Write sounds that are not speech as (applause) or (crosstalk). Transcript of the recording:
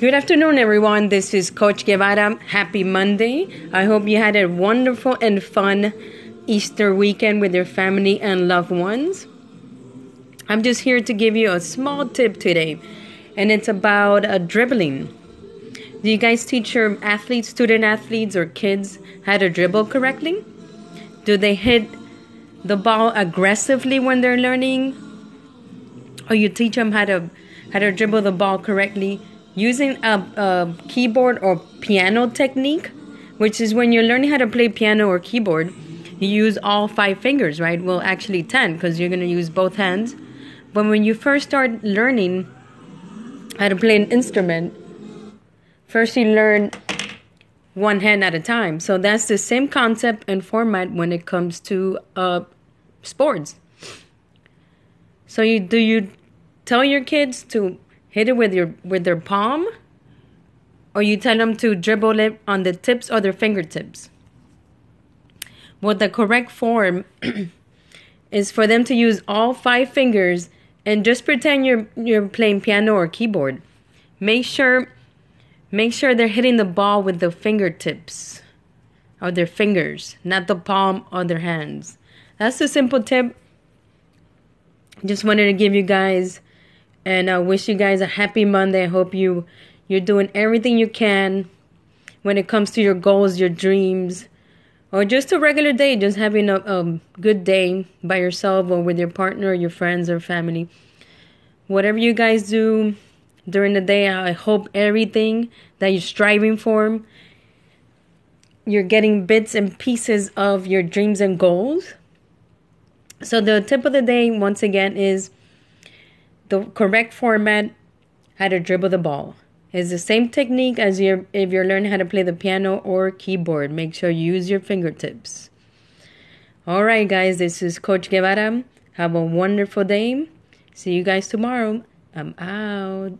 Good afternoon, everyone. This is Coach Guevara. Happy Monday. I hope you had a wonderful and fun Easter weekend with your family and loved ones. I'm just here to give you a small tip today, and it's about uh, dribbling. Do you guys teach your athletes, student athletes, or kids how to dribble correctly? Do they hit the ball aggressively when they're learning? Or you teach them how to how to dribble the ball correctly using a, a keyboard or piano technique, which is when you're learning how to play piano or keyboard, you use all five fingers, right? Well, actually 10 because you're going to use both hands. But when you first start learning how to play an instrument, first you learn one hand at a time. So that's the same concept and format when it comes to uh, sports. So you do you tell your kids to hit it with your with their palm or you tell them to dribble it on the tips or their fingertips. Well the correct form (clears throat) is for them to use all five fingers and just pretend you're you're playing piano or keyboard. Make sure make sure they're hitting the ball with the fingertips or their fingers not the palm or their hands. That's a simple tip. Just wanted to give you guys and I wish you guys a happy Monday. I hope you you're doing everything you can when it comes to your goals, your dreams, or just a regular day, just having a, a good day by yourself or with your partner, your friends, or family. Whatever you guys do during the day, I hope everything that you're striving for, you're getting bits and pieces of your dreams and goals. So, the tip of the day, once again, is the correct format how to dribble the ball. It's the same technique as your if you're learning how to play the piano or keyboard. Make sure you use your fingertips. All right, guys, this is Coach Guevara. Have a wonderful day. See you guys tomorrow. I'm out.